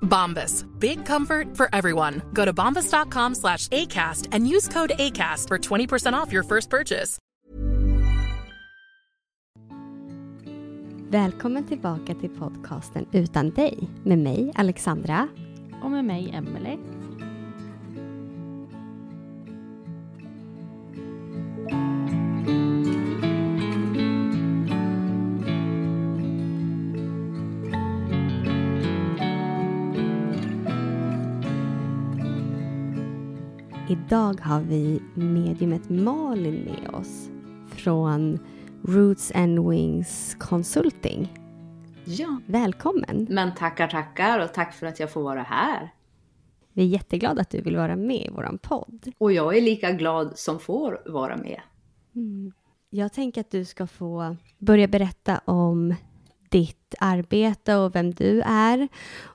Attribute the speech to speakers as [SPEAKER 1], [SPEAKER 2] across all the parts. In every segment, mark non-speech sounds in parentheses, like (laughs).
[SPEAKER 1] Bombas. Big comfort for everyone. Go to bombas.com slash ACAST and use code ACAST for 20% off your first purchase.
[SPEAKER 2] Välkommen tillbaka till podcasten Utan dig med mig Alexandra.
[SPEAKER 3] Och med mig Emelie.
[SPEAKER 2] Idag har vi mediumet Malin med oss från Roots and Wings Consulting.
[SPEAKER 4] Ja,
[SPEAKER 2] Välkommen!
[SPEAKER 4] men tackar tackar och tack för att jag får vara här.
[SPEAKER 2] Vi är jätteglada att du vill vara med i vår podd.
[SPEAKER 4] Och jag är lika glad som får vara med.
[SPEAKER 2] Jag tänker att du ska få börja berätta om ditt arbete och vem du är.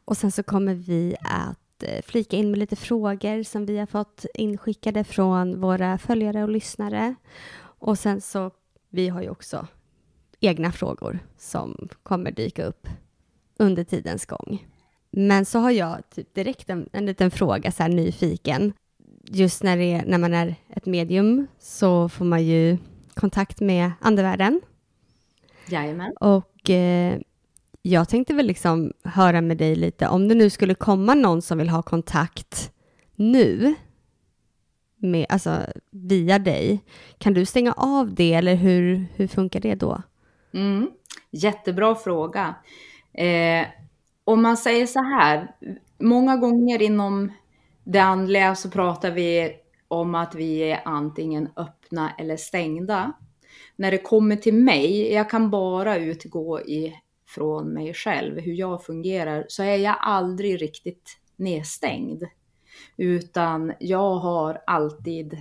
[SPEAKER 2] Och sen så kommer vi att eh, flika in med lite frågor som vi har fått inskickade från våra följare och lyssnare. Och sen så, vi har ju också egna frågor som kommer dyka upp under tidens gång. Men så har jag typ direkt en, en liten fråga, så här nyfiken. Just när, det är, när man är ett medium så får man ju kontakt med andevärlden.
[SPEAKER 4] Jajamän.
[SPEAKER 2] Och eh, jag tänkte väl liksom höra med dig lite, om det nu skulle komma någon som vill ha kontakt nu, med, alltså via dig, kan du stänga av det eller hur, hur funkar det då?
[SPEAKER 4] Mm. Jättebra fråga. Eh, om man säger så här, många gånger inom det andliga så pratar vi om att vi är antingen öppna eller stängda. När det kommer till mig, jag kan bara utgå i från mig själv, hur jag fungerar, så är jag aldrig riktigt nedstängd. Utan jag har alltid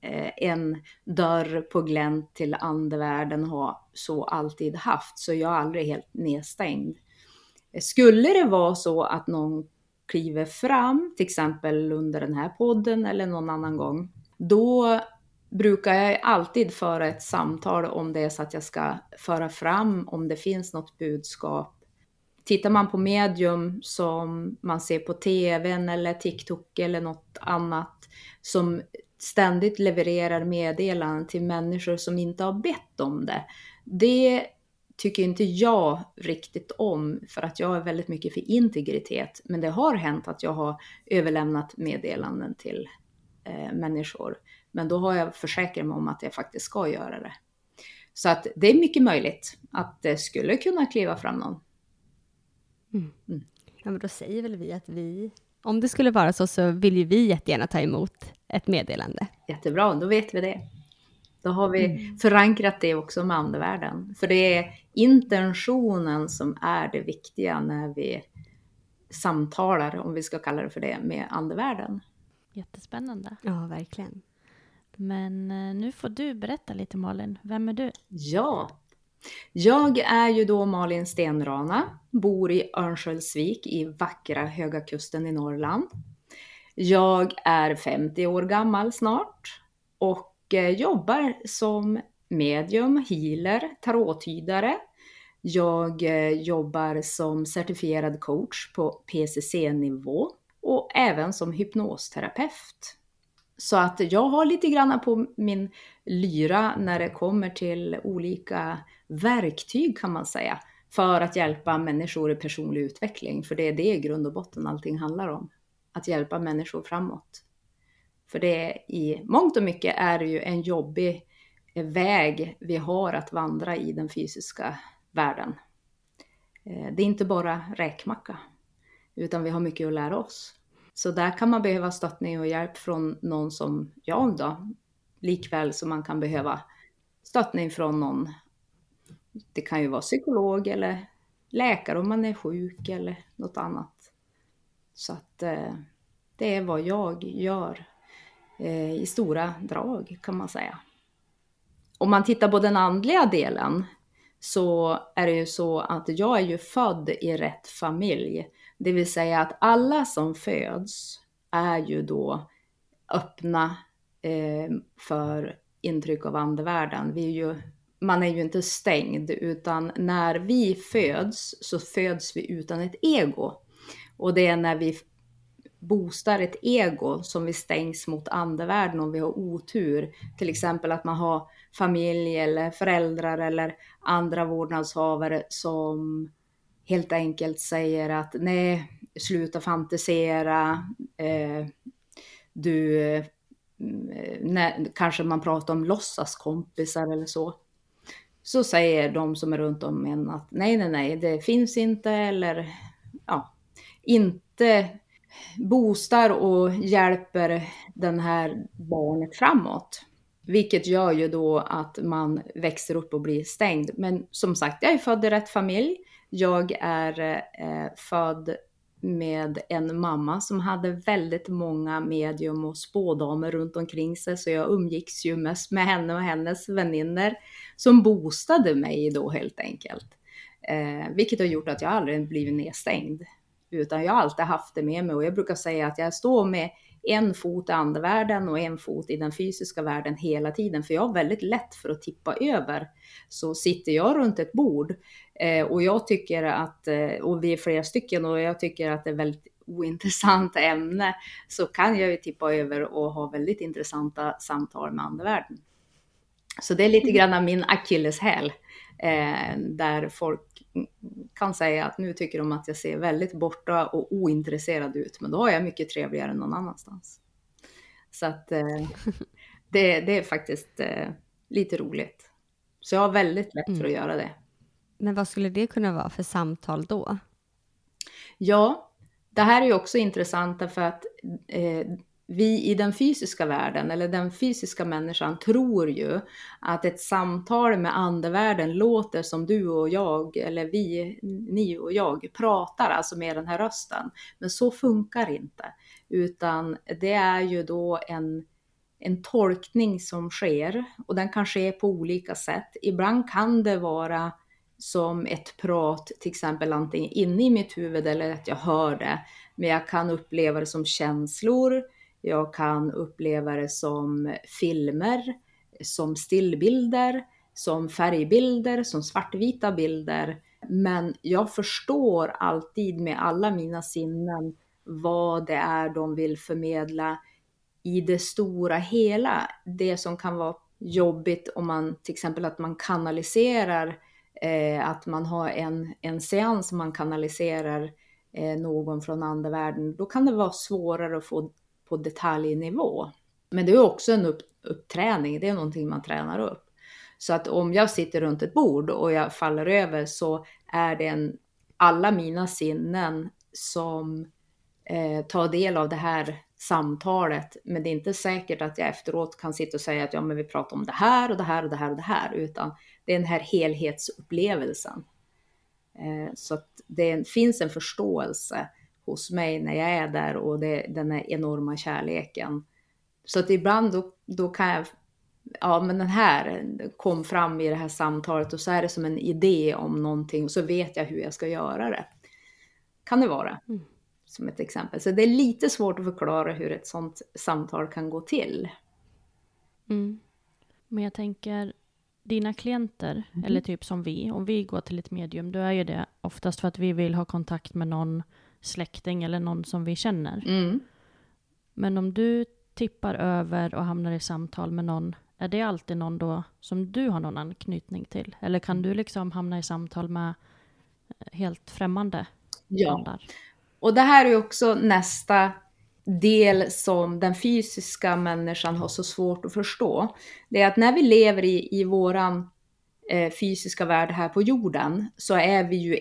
[SPEAKER 4] eh, en dörr på glänt till andevärlden har så alltid haft, så jag är aldrig helt nedstängd. Skulle det vara så att någon kliver fram, till exempel under den här podden eller någon annan gång, då brukar jag alltid föra ett samtal om det är så att jag ska föra fram om det finns något budskap. Tittar man på medium som man ser på TVn eller TikTok eller något annat som ständigt levererar meddelanden till människor som inte har bett om det. Det tycker inte jag riktigt om för att jag är väldigt mycket för integritet. Men det har hänt att jag har överlämnat meddelanden till eh, människor. Men då har jag försäkrat mig om att jag faktiskt ska göra det. Så att det är mycket möjligt att det skulle kunna kliva fram någon.
[SPEAKER 2] Ja, men då säger väl vi att vi, om det skulle vara så, så vill ju vi jättegärna ta emot ett meddelande.
[SPEAKER 4] Jättebra, då vet vi det. Då har vi förankrat det också med andevärlden. För det är intentionen som är det viktiga när vi samtalar, om vi ska kalla det för det, med andevärlden.
[SPEAKER 3] Jättespännande.
[SPEAKER 2] Ja, verkligen.
[SPEAKER 3] Men eh, nu får du berätta lite Malin. Vem är du?
[SPEAKER 4] Ja, jag är ju då Malin Stenrana, bor i Örnsköldsvik i vackra Höga Kusten i Norrland. Jag är 50 år gammal snart och eh, jobbar som medium, healer, tarottydare. Jag eh, jobbar som certifierad coach på PCC-nivå och även som hypnosterapeut. Så att jag har lite grann på min lyra när det kommer till olika verktyg kan man säga för att hjälpa människor i personlig utveckling. För det är det i grund och botten allting handlar om. Att hjälpa människor framåt. För det i mångt och mycket är det ju en jobbig väg vi har att vandra i den fysiska världen. Eh, det är inte bara räkmacka, utan vi har mycket att lära oss. Så där kan man behöva stöttning och hjälp från någon som jag då, likväl som man kan behöva stöttning från någon. Det kan ju vara psykolog eller läkare om man är sjuk eller något annat. Så att eh, det är vad jag gör eh, i stora drag kan man säga. Om man tittar på den andliga delen så är det ju så att jag är ju född i rätt familj. Det vill säga att alla som föds är ju då öppna eh, för intryck av andevärlden. Vi är ju, man är ju inte stängd, utan när vi föds så föds vi utan ett ego. Och det är när vi boostar ett ego som vi stängs mot andevärlden om vi har otur. Till exempel att man har familj eller föräldrar eller andra vårdnadshavare som helt enkelt säger att nej, sluta fantisera, eh, du, eh, när, kanske man pratar om låtsaskompisar eller så. Så säger de som är runt om en att nej, nej, nej, det finns inte eller ja, inte boostar och hjälper den här barnet framåt. Vilket gör ju då att man växer upp och blir stängd. Men som sagt, jag är född i rätt familj. Jag är eh, född med en mamma som hade väldigt många medium och spådamer runt omkring sig, så jag umgicks ju mest med henne och hennes vänner som boostade mig då helt enkelt. Eh, vilket har gjort att jag aldrig blivit nedstängd, utan jag har alltid haft det med mig och jag brukar säga att jag står med en fot i andevärlden och en fot i den fysiska världen hela tiden, för jag har väldigt lätt för att tippa över. Så sitter jag runt ett bord eh, och jag tycker att, eh, och vi är flera stycken och jag tycker att det är väldigt ointressant ämne, så kan jag ju tippa över och ha väldigt intressanta samtal med andevärlden. Så det är lite grann av min akilleshäl, eh, där folk kan säga att nu tycker de att jag ser väldigt borta och ointresserad ut, men då har jag mycket trevligare än någon annanstans. Så att eh, (laughs) det, det, är faktiskt eh, lite roligt. Så jag har väldigt lätt för att mm. göra det.
[SPEAKER 2] Men vad skulle det kunna vara för samtal då?
[SPEAKER 4] Ja, det här är ju också intressant för att eh, vi i den fysiska världen, eller den fysiska människan, tror ju att ett samtal med andevärlden låter som du och jag, eller vi, ni och jag, pratar, alltså med den här rösten. Men så funkar inte, utan det är ju då en, en tolkning som sker, och den kan ske på olika sätt. Ibland kan det vara som ett prat, till exempel antingen inne i mitt huvud eller att jag hör det, men jag kan uppleva det som känslor, jag kan uppleva det som filmer, som stillbilder, som färgbilder, som svartvita bilder. Men jag förstår alltid med alla mina sinnen vad det är de vill förmedla i det stora hela. Det som kan vara jobbigt om man till exempel att man kanaliserar, eh, att man har en, en seans man kanaliserar eh, någon från andevärlden, då kan det vara svårare att få på detaljnivå. Men det är också en upp, uppträning, det är någonting man tränar upp. Så att om jag sitter runt ett bord och jag faller över så är det en, alla mina sinnen som eh, tar del av det här samtalet. Men det är inte säkert att jag efteråt kan sitta och säga att ja, men vi pratar om det här och det här och det här och det här, utan det är den här helhetsupplevelsen. Eh, så att det finns en förståelse hos mig när jag är där och det, den här enorma kärleken. Så att ibland då, då kan jag, ja men den här kom fram i det här samtalet och så är det som en idé om någonting och så vet jag hur jag ska göra det. Kan det vara. Mm. Som ett exempel. Så det är lite svårt att förklara hur ett sånt samtal kan gå till.
[SPEAKER 2] Mm.
[SPEAKER 3] Men jag tänker, dina klienter,
[SPEAKER 4] Mhm.
[SPEAKER 3] eller typ som vi, om vi går till ett medium, då är ju det oftast för att vi vill ha kontakt med någon släkting eller någon som vi känner.
[SPEAKER 4] Mm.
[SPEAKER 3] Men om du tippar över och hamnar i samtal med någon, är det alltid någon då som du har någon anknytning till? Eller kan du liksom hamna i samtal med eh, helt främmande
[SPEAKER 4] Ja. Och det här är ju också nästa del som den fysiska människan har så svårt att förstå. Det är att när vi lever i, i våran eh, fysiska värld här på jorden så är vi ju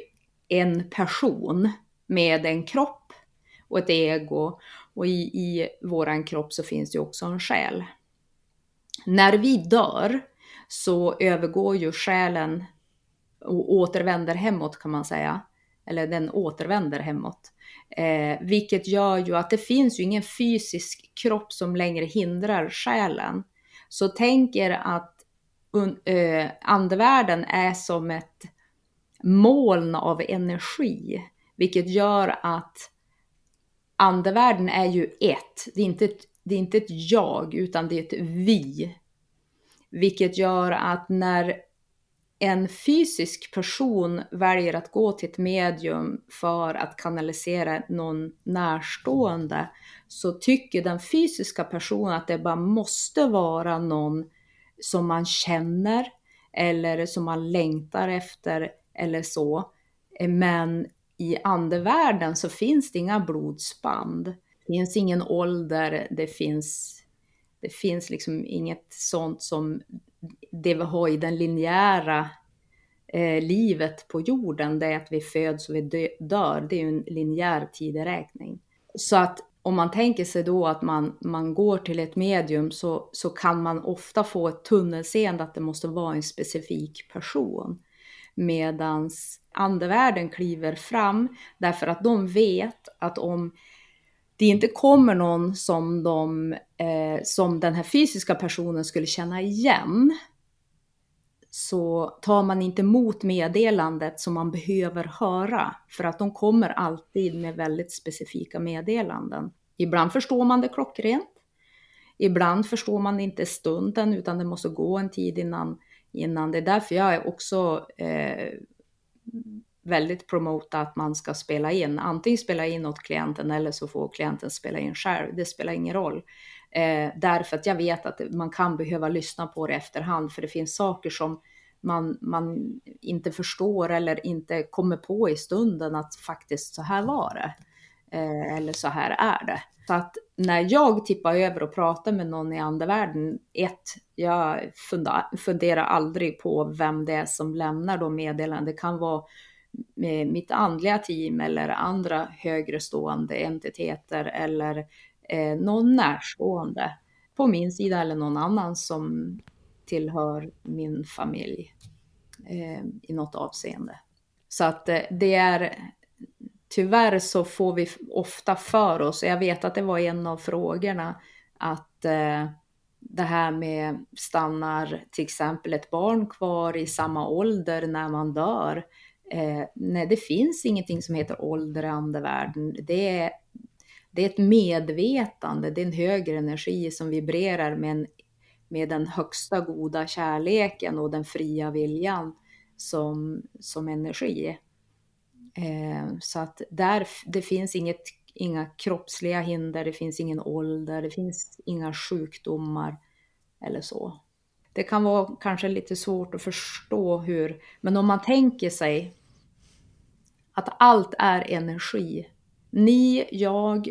[SPEAKER 4] en person med en kropp och ett ego. Och i, i våran kropp så finns det ju också en själ. När vi dör så övergår ju själen och återvänder hemåt kan man säga. Eller den återvänder hemåt. Eh, vilket gör ju att det finns ju ingen fysisk kropp som längre hindrar själen. Så tänk er att un, eh, andevärlden är som ett moln av energi. Vilket gör att andevärlden är ju ett. Det är inte ett, det är inte ett jag, utan det är ett vi. Vilket gör att när en fysisk person väljer att gå till ett medium för att kanalisera någon närstående så tycker den fysiska personen att det bara måste vara någon som man känner eller som man längtar efter eller så. Men i andevärlden så finns det inga blodsband. Det finns ingen ålder, det finns, det finns liksom inget sånt som det vi har i den linjära eh, livet på jorden, det är att vi föds och vi dö, dör. Det är ju en linjär tideräkning. Så att om man tänker sig då att man, man går till ett medium så, så kan man ofta få ett tunnelseende att det måste vara en specifik person. Medans andevärlden kliver fram därför att de vet att om det inte kommer någon som, de, eh, som den här fysiska personen skulle känna igen så tar man inte emot meddelandet som man behöver höra. För att de kommer alltid med väldigt specifika meddelanden. Ibland förstår man det klockrent. Ibland förstår man inte stunden utan det måste gå en tid innan. innan. Det är därför jag är också eh, väldigt promota att man ska spela in. Antingen spela in åt klienten eller så får klienten spela in själv. Det spelar ingen roll. Eh, därför att jag vet att man kan behöva lyssna på det efterhand för det finns saker som man, man inte förstår eller inte kommer på i stunden att faktiskt så här var det. Eh, eller så här är det. Så att när jag tippar över och pratar med någon i andevärlden, ett, jag funderar aldrig på vem det är som lämnar de meddelanden. Det kan vara mitt andliga team eller andra högre stående entiteter eller eh, någon närstående på min sida eller någon annan som tillhör min familj eh, i något avseende. Så att eh, det är tyvärr så får vi ofta för oss, och jag vet att det var en av frågorna, att eh, det här med stannar till exempel ett barn kvar i samma ålder när man dör. Eh, nej, det finns ingenting som heter ålder i andevärlden. Det är, det är ett medvetande, det är en högre energi som vibrerar med, en, med den högsta goda kärleken och den fria viljan som, som energi. Eh, så att där, det finns inget, inga kroppsliga hinder, det finns ingen ålder, det finns inga sjukdomar eller så. Det kan vara kanske lite svårt att förstå hur, men om man tänker sig att allt är energi. Ni, jag,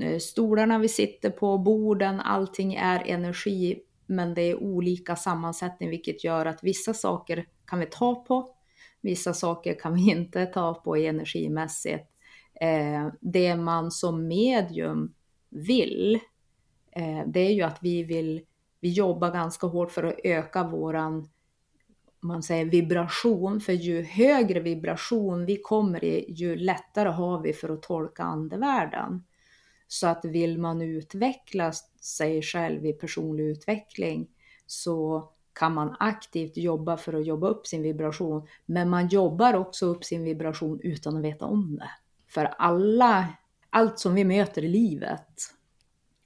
[SPEAKER 4] eh, stolarna vi sitter på, borden, allting är energi, men det är olika sammansättning, vilket gör att vissa saker kan vi ta på, vissa saker kan vi inte ta på energimässigt. Eh, det man som medium vill, eh, det är ju att vi vill, vi jobbar ganska hårt för att öka våran man säger vibration, för ju högre vibration vi kommer i, ju lättare har vi för att tolka andevärlden. Så att vill man utveckla sig själv i personlig utveckling så kan man aktivt jobba för att jobba upp sin vibration. Men man jobbar också upp sin vibration utan att veta om det. För alla, allt som vi möter i livet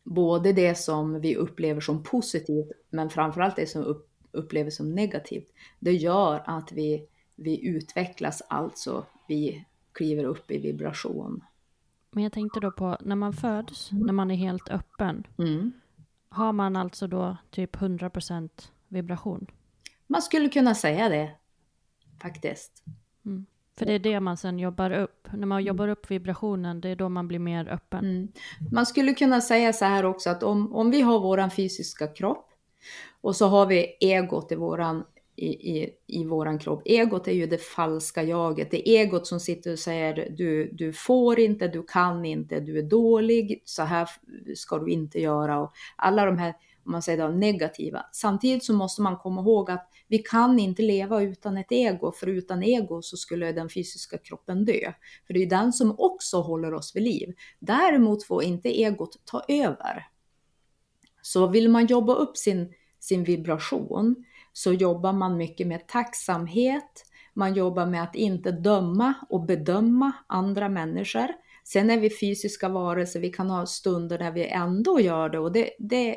[SPEAKER 4] både det som vi upplever som positivt, men framförallt det som upp, upplever som negativt, det gör att vi, vi utvecklas, alltså vi kliver upp i vibration.
[SPEAKER 3] Men jag tänkte då på när man föds, när man är helt öppen,
[SPEAKER 4] Mm.
[SPEAKER 3] har man alltså då typ 100% vibration?
[SPEAKER 4] Man skulle kunna säga det, faktiskt.
[SPEAKER 3] För det är det man sen jobbar upp. När man jobbar upp vibrationen, det är då man blir mer öppen.
[SPEAKER 4] Mm. Man skulle kunna säga så här också att om, om vi har våran fysiska kropp och så har vi egot i våran, i, i, i våran kropp. Egot är ju det falska jaget. Det är egot som sitter och säger du, du får inte, du kan inte, du är dålig, så här ska du inte göra. Och alla de här, om man säger då, negativa. Samtidigt så måste man komma ihåg att vi kan inte leva utan ett ego, för utan ego så skulle den fysiska kroppen dö. För det är den som också håller oss vid liv. Däremot får inte egot ta över. Så vill man jobba upp sin, sin vibration så jobbar man mycket med tacksamhet, man jobbar med att inte döma och bedöma andra människor. Sen är vi fysiska varelser, vi kan ha stunder där vi ändå gör det och det, det,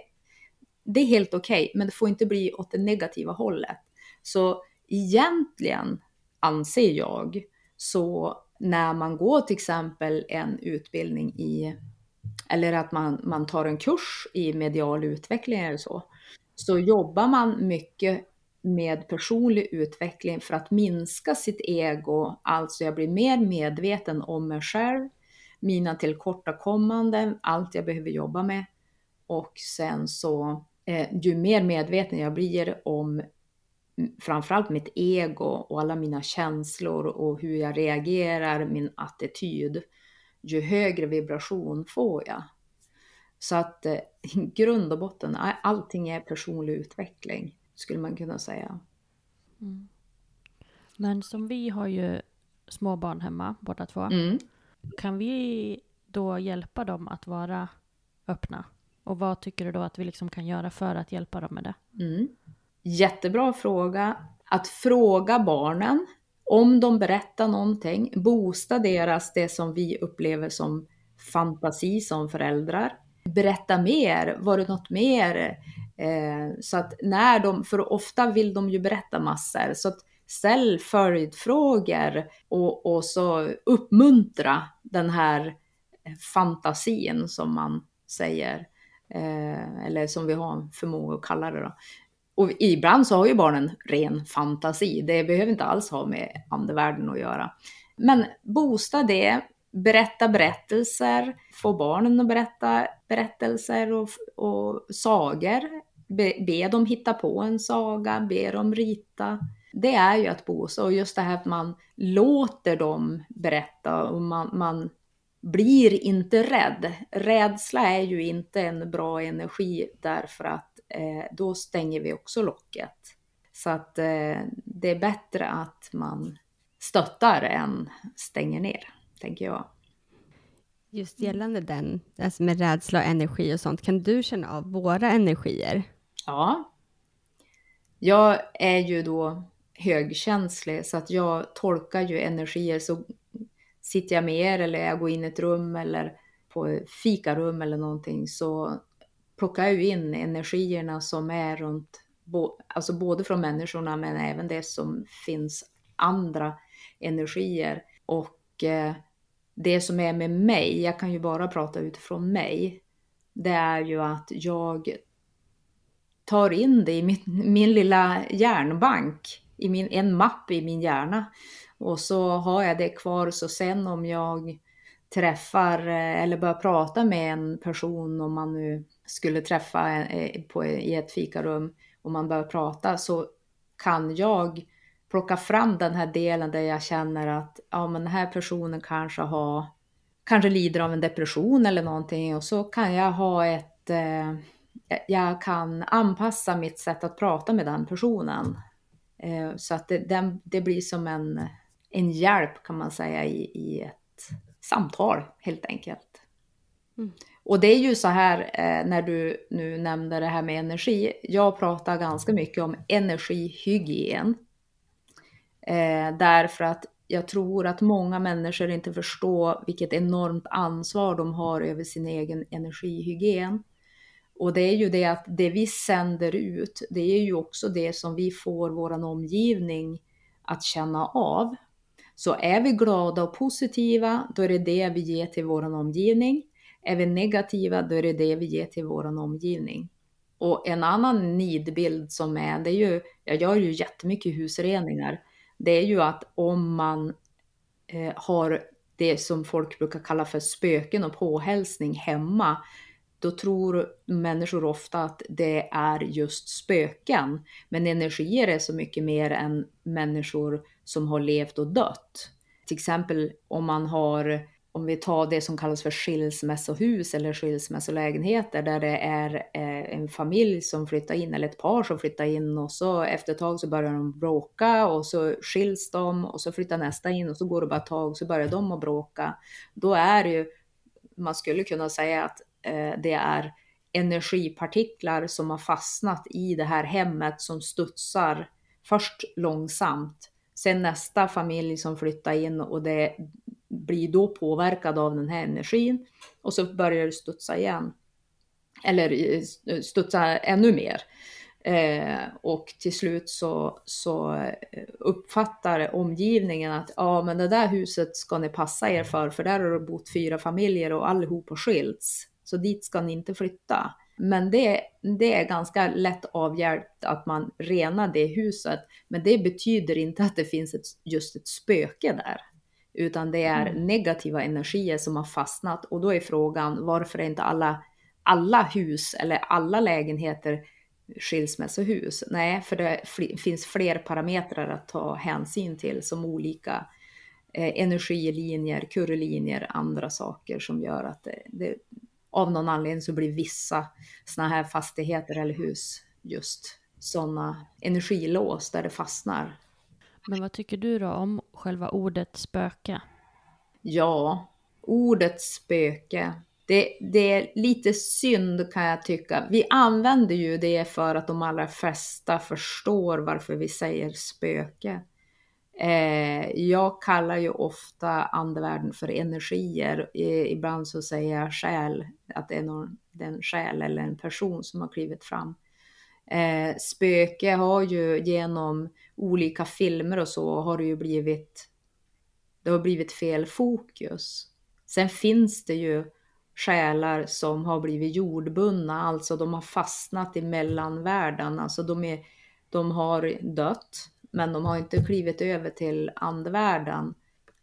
[SPEAKER 4] det är helt okej, okay, men det får inte bli åt det negativa hållet. Så egentligen anser jag, så när man går till exempel en utbildning i, eller att man, man tar en kurs i medial utveckling eller så, så jobbar man mycket med personlig utveckling för att minska sitt ego. Alltså jag blir mer medveten om mig själv, mina tillkortakommanden, allt jag behöver jobba med. Och sen så, ju mer medveten jag blir om framförallt mitt ego och alla mina känslor och hur jag reagerar, min attityd, ju högre vibration får jag. Så att eh, i grund och botten, allting är personlig utveckling, skulle man kunna säga.
[SPEAKER 3] Mm. Men som vi har ju små barn hemma, båda två.
[SPEAKER 4] Mm.
[SPEAKER 3] Kan vi då hjälpa dem att vara öppna? Och vad tycker du då att vi liksom kan göra för att hjälpa dem med det?
[SPEAKER 4] Mm. Jättebra fråga. Att fråga barnen om de berättar någonting, boosta deras, det som vi upplever som fantasi som föräldrar. Berätta mer, var det något mer? Eh, så att när de, för ofta vill de ju berätta massor, så att ställ följdfrågor och, och så uppmuntra den här fantasin som man säger, eh, eller som vi har förmåga att kalla det då. Och ibland så har ju barnen ren fantasi. Det behöver inte alls ha med andevärlden att göra. Men boosta det, berätta berättelser, få barnen att berätta berättelser och, och sagor. Be, be dem hitta på en saga, be dem rita. Det är ju att boosta och just det här att man låter dem berätta och man, man blir inte rädd. Rädsla är ju inte en bra energi därför att eh, då stänger vi också locket. Så att eh, det är bättre att man stöttar än stänger ner, tänker jag.
[SPEAKER 2] Just gällande den, alltså med rädsla och energi och sånt, kan du känna av våra energier?
[SPEAKER 4] Ja. Jag är ju då högkänslig så att jag tolkar ju energier så sitter jag med er eller jag går in i ett rum eller på fikarum eller någonting så plockar jag ju in energierna som är runt, alltså både från människorna men även det som finns andra energier. Och eh, det som är med mig, jag kan ju bara prata utifrån mig, det är ju att jag tar in det i min, min lilla hjärnbank, i min, en mapp i min hjärna. Och så har jag det kvar, så sen om jag träffar eh, eller börjar prata med en person, om man nu skulle träffa eh, på, i ett fikarum, och man börjar prata, så kan jag plocka fram den här delen där jag känner att ja, men den här personen kanske har, kanske lider av en depression eller någonting, och så kan jag ha ett, eh, jag kan anpassa mitt sätt att prata med den personen. Eh, så att det, den, det blir som en en hjälp kan man säga i, i ett samtal helt enkelt. Mm. Och det är ju så här eh, när du nu nämnde det här med energi. Jag pratar ganska mycket om energihygien. Eh, därför att jag tror att många människor inte förstår vilket enormt ansvar de har över sin egen energihygien. Och det är ju det att det vi sänder ut, det är ju också det som vi får vår omgivning att känna av. Så är vi glada och positiva, då är det det vi ger till vår omgivning. Är vi negativa, då är det det vi ger till vår omgivning. Och en annan nidbild som är, det är ju, jag gör ju jättemycket husreningar, det är ju att om man eh, har det som folk brukar kalla för spöken och påhälsning hemma, då tror människor ofta att det är just spöken. Men energier är så mycket mer än människor som har levt och dött. Till exempel om man har, om vi tar det som kallas för skilsmässohus eller skilsmässolägenheter där det är eh, en familj som flyttar in eller ett par som flyttar in och så efter ett tag så börjar de bråka och så skiljs de och så flyttar nästa in och så går det bara ett tag och så börjar de att bråka. Då är det ju, man skulle kunna säga att eh, det är energipartiklar som har fastnat i det här hemmet som studsar först långsamt Sen nästa familj som flyttar in och det blir då påverkad av den här energin och så börjar det studsa igen. Eller eh, eh, studsa ännu mer. Eh, och till slut så, så eh, uppfattar omgivningen att ja, men det där huset ska ni passa er för, för där har det bott fyra familjer och allihop har skilts. Så dit ska ni inte flytta. Men det, det är ganska lätt avhjälpt att man renar det huset. Men det betyder inte att det finns ett, just ett spöke där. Utan det är mm. negativa energier som har fastnat. Och då är frågan varför är inte alla, alla hus eller alla lägenheter skilsmässohus? Nej, för det finns fler parametrar att ta hänsyn till som olika eh, energilinjer, kurrelinjer, andra saker som gör att det, det, av någon anledning så blir vissa sådana här fastigheter eller hus just sådana energilås där det fastnar.
[SPEAKER 3] Men vad tycker du då om själva ordet spöke?
[SPEAKER 4] Ja, ordet spöke. Det, det är lite synd kan jag tycka. Vi använder ju det för att de allra flesta förstår varför vi säger spöke. Eh, jag kallar ju ofta andevärlden för energier. ibland så säger jag själ, att det är någon, den själ eller en person som har klivit fram. Eh, spöke har ju genom olika filmer och så har det ju blivit, det har blivit fel fokus. Sen finns det ju själar som har blivit jordbundna, alltså de har fastnat i mellanvärlden, alltså de, är, de har dött men de har inte klivit över till andevärlden.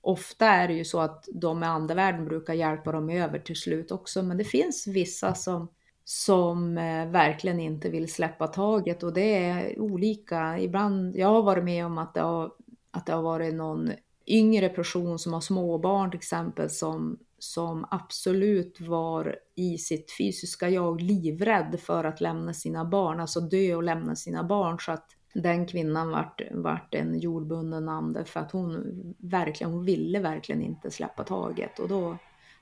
[SPEAKER 4] Ofta är det ju så att de med andevärlden brukar hjälpa dem över till slut också, men det finns vissa som, som eh, verkligen inte vill släppa taget och det är olika. Ibland, jag har varit med om att det har, att det har varit någon yngre person som har småbarn till exempel som, som absolut var i sitt fysiska jag livrädd för att lämna sina barn, alltså dö och lämna sina barn. Så att den kvinnan vart, vart en jordbunden ande för att hon verkligen, hon ville verkligen inte släppa taget och då,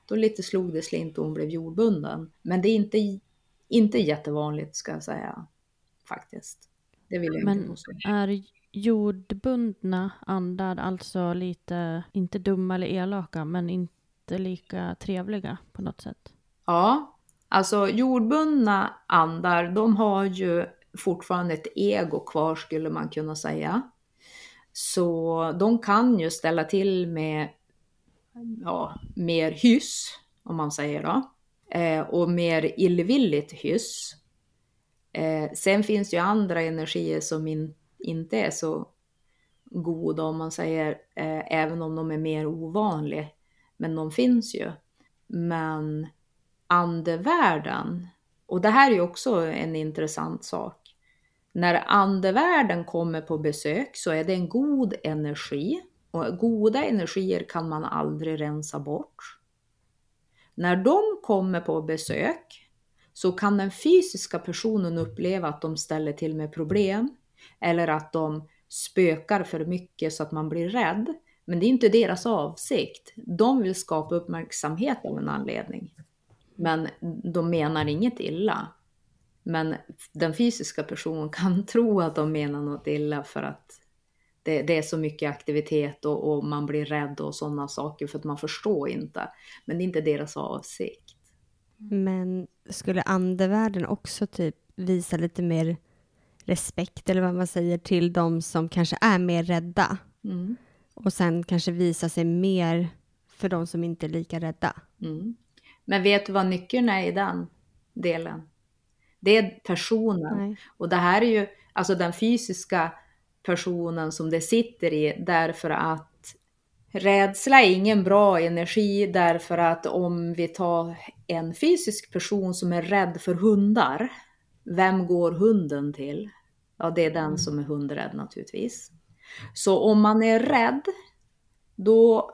[SPEAKER 4] då lite slog det slint och hon blev jordbunden. Men det är inte, inte jättevanligt ska jag säga faktiskt. Det vill jag
[SPEAKER 3] Men
[SPEAKER 4] inte påstå.
[SPEAKER 3] är jordbundna andar alltså lite, inte dumma eller elaka, men inte lika trevliga på något sätt?
[SPEAKER 4] Ja, alltså jordbundna andar, de har ju fortfarande ett ego kvar skulle man kunna säga. Så de kan ju ställa till med ja, mer hyss, om man säger då. Eh, och mer illvilligt hyss. Eh, sen finns det ju andra energier som in, inte är så goda, om man säger, eh, även om de är mer ovanliga. Men de finns ju. Men andevärlden, och det här är ju också en intressant sak när andevärlden kommer på besök så är det en god energi och goda energier kan man aldrig rensa bort. När de kommer på besök så kan den fysiska personen uppleva att de ställer till med problem eller att de spökar för mycket så att man blir rädd. Men det är inte deras avsikt. De vill skapa uppmärksamhet av en anledning. Men de menar inget illa. Men den fysiska personen kan (laughs) tro att de menar något illa för att det, det är så mycket aktivitet och, och, man blir rädd och sådana saker för att man förstår inte. Men det är inte deras avsikt.
[SPEAKER 2] Men skulle andevärlden också typ visa lite mer respekt eller vad man säger till de som kanske är mer rädda
[SPEAKER 4] Mm.
[SPEAKER 2] och sen kanske visa sig mer för de som inte är lika rädda?
[SPEAKER 4] Mm. Men vet du vad nyckeln är i den delen? Det är personen.
[SPEAKER 2] Nej.
[SPEAKER 4] Och det här är ju alltså den fysiska personen som det sitter i därför att rädsla är ingen bra energi därför att om vi tar en fysisk person som är rädd för hundar, vem går hunden till? Ja, det är den som är hundrädd naturligtvis. Så om man är rädd, då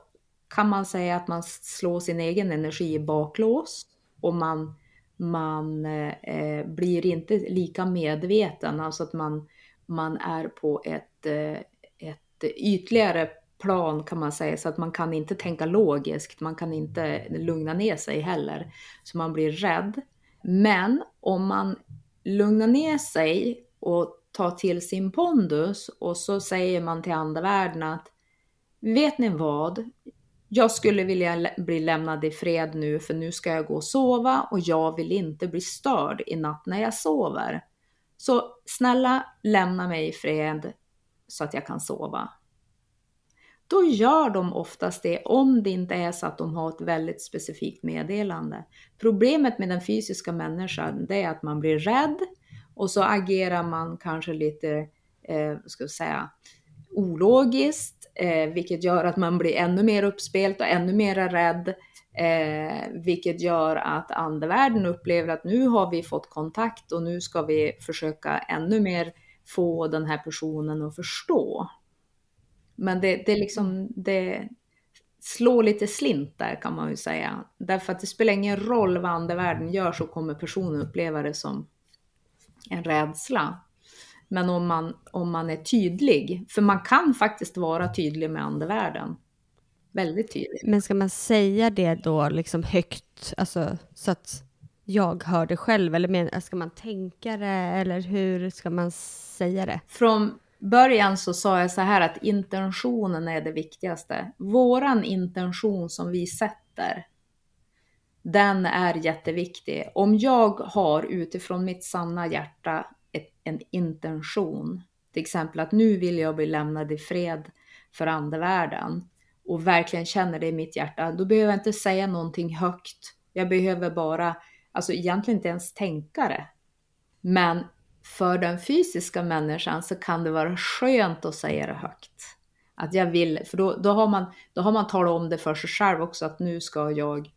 [SPEAKER 4] kan man säga att man slår sin egen energi i baklås och man, man eh, eh, blir inte lika medveten, alltså att man, man är på ett, eh, ett ytligare plan kan man säga, så att man kan inte tänka logiskt, man kan inte lugna ner sig heller, så man blir rädd. Men om man lugnar ner sig och tar till sin pondus och så säger man till andevärlden att vet ni vad? Jag skulle vilja bli lämnad i fred nu för nu ska jag gå och sova och jag vill inte bli störd i natt när jag sover. Så snälla lämna mig i fred så att jag kan sova. Då gör de oftast det om det inte är så att de har ett väldigt specifikt meddelande. Problemet med den fysiska människan det är att man blir rädd och så agerar man kanske lite, eh, vad ska jag säga, ologiskt, eh, vilket gör att man blir ännu mer uppspelt och ännu mer rädd. Eh, vilket gör att andevärlden upplever att nu har vi fått kontakt och nu ska vi försöka ännu mer få den här personen att förstå. Men det, det, liksom, det slår lite slint där kan man ju säga. Därför att det spelar ingen roll vad andevärlden gör så kommer personen uppleva det som en rädsla. Men om man, om man är tydlig, för man kan faktiskt vara tydlig med andevärlden. Väldigt tydlig.
[SPEAKER 2] Men ska man säga det då liksom högt, alltså så att jag hör det själv? Eller men, ska man tänka det? Eller hur ska man säga det?
[SPEAKER 4] Från början så sa jag så här att intentionen är det viktigaste. Våran intention som vi sätter, den är jätteviktig. Om jag har utifrån mitt sanna hjärta en intention, till exempel att nu vill jag bli lämnad i fred för andevärlden och verkligen känner det i mitt hjärta, då behöver jag inte säga någonting högt. Jag behöver bara, alltså egentligen inte ens tänka det. Men för den fysiska människan så kan det vara skönt att säga det högt. Att jag vill, för då, då, har man, då har man talat om det för sig själv också att nu ska jag,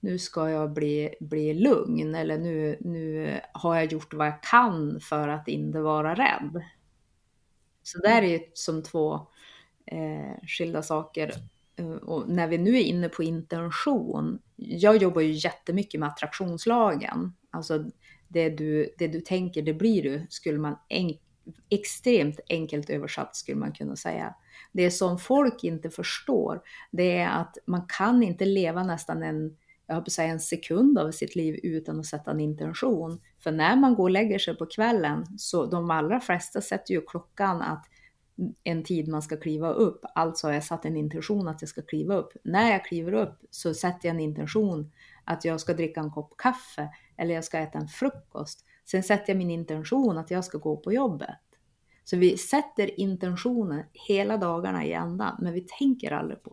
[SPEAKER 4] nu ska jag bli, bli lugn eller nu, nu har jag gjort vad jag kan för att inte vara rädd. Så där är ju som två eh, skilda saker. Eh, och när vi nu är inne på intention, jag jobbar ju jättemycket med attraktionslagen. Alltså det du, det du tänker, det blir du, skulle man enk extremt enkelt översatt skulle man kunna säga. Det som folk inte förstår, det är att man kan inte leva nästan en, jag höll på att säga en sekund av sitt liv utan att sätta en intention. För när man går och lägger sig på kvällen, så de allra flesta sätter ju klockan att en tid man ska kliva upp. Alltså har jag satt en intention att jag ska kliva upp. När jag kliver upp så sätter jag en intention att jag ska dricka en kopp kaffe eller jag ska äta en frukost. Sen sätter jag min intention att jag ska gå på jobbet. Så vi sätter intentionen hela dagarna i ända, men vi tänker aldrig på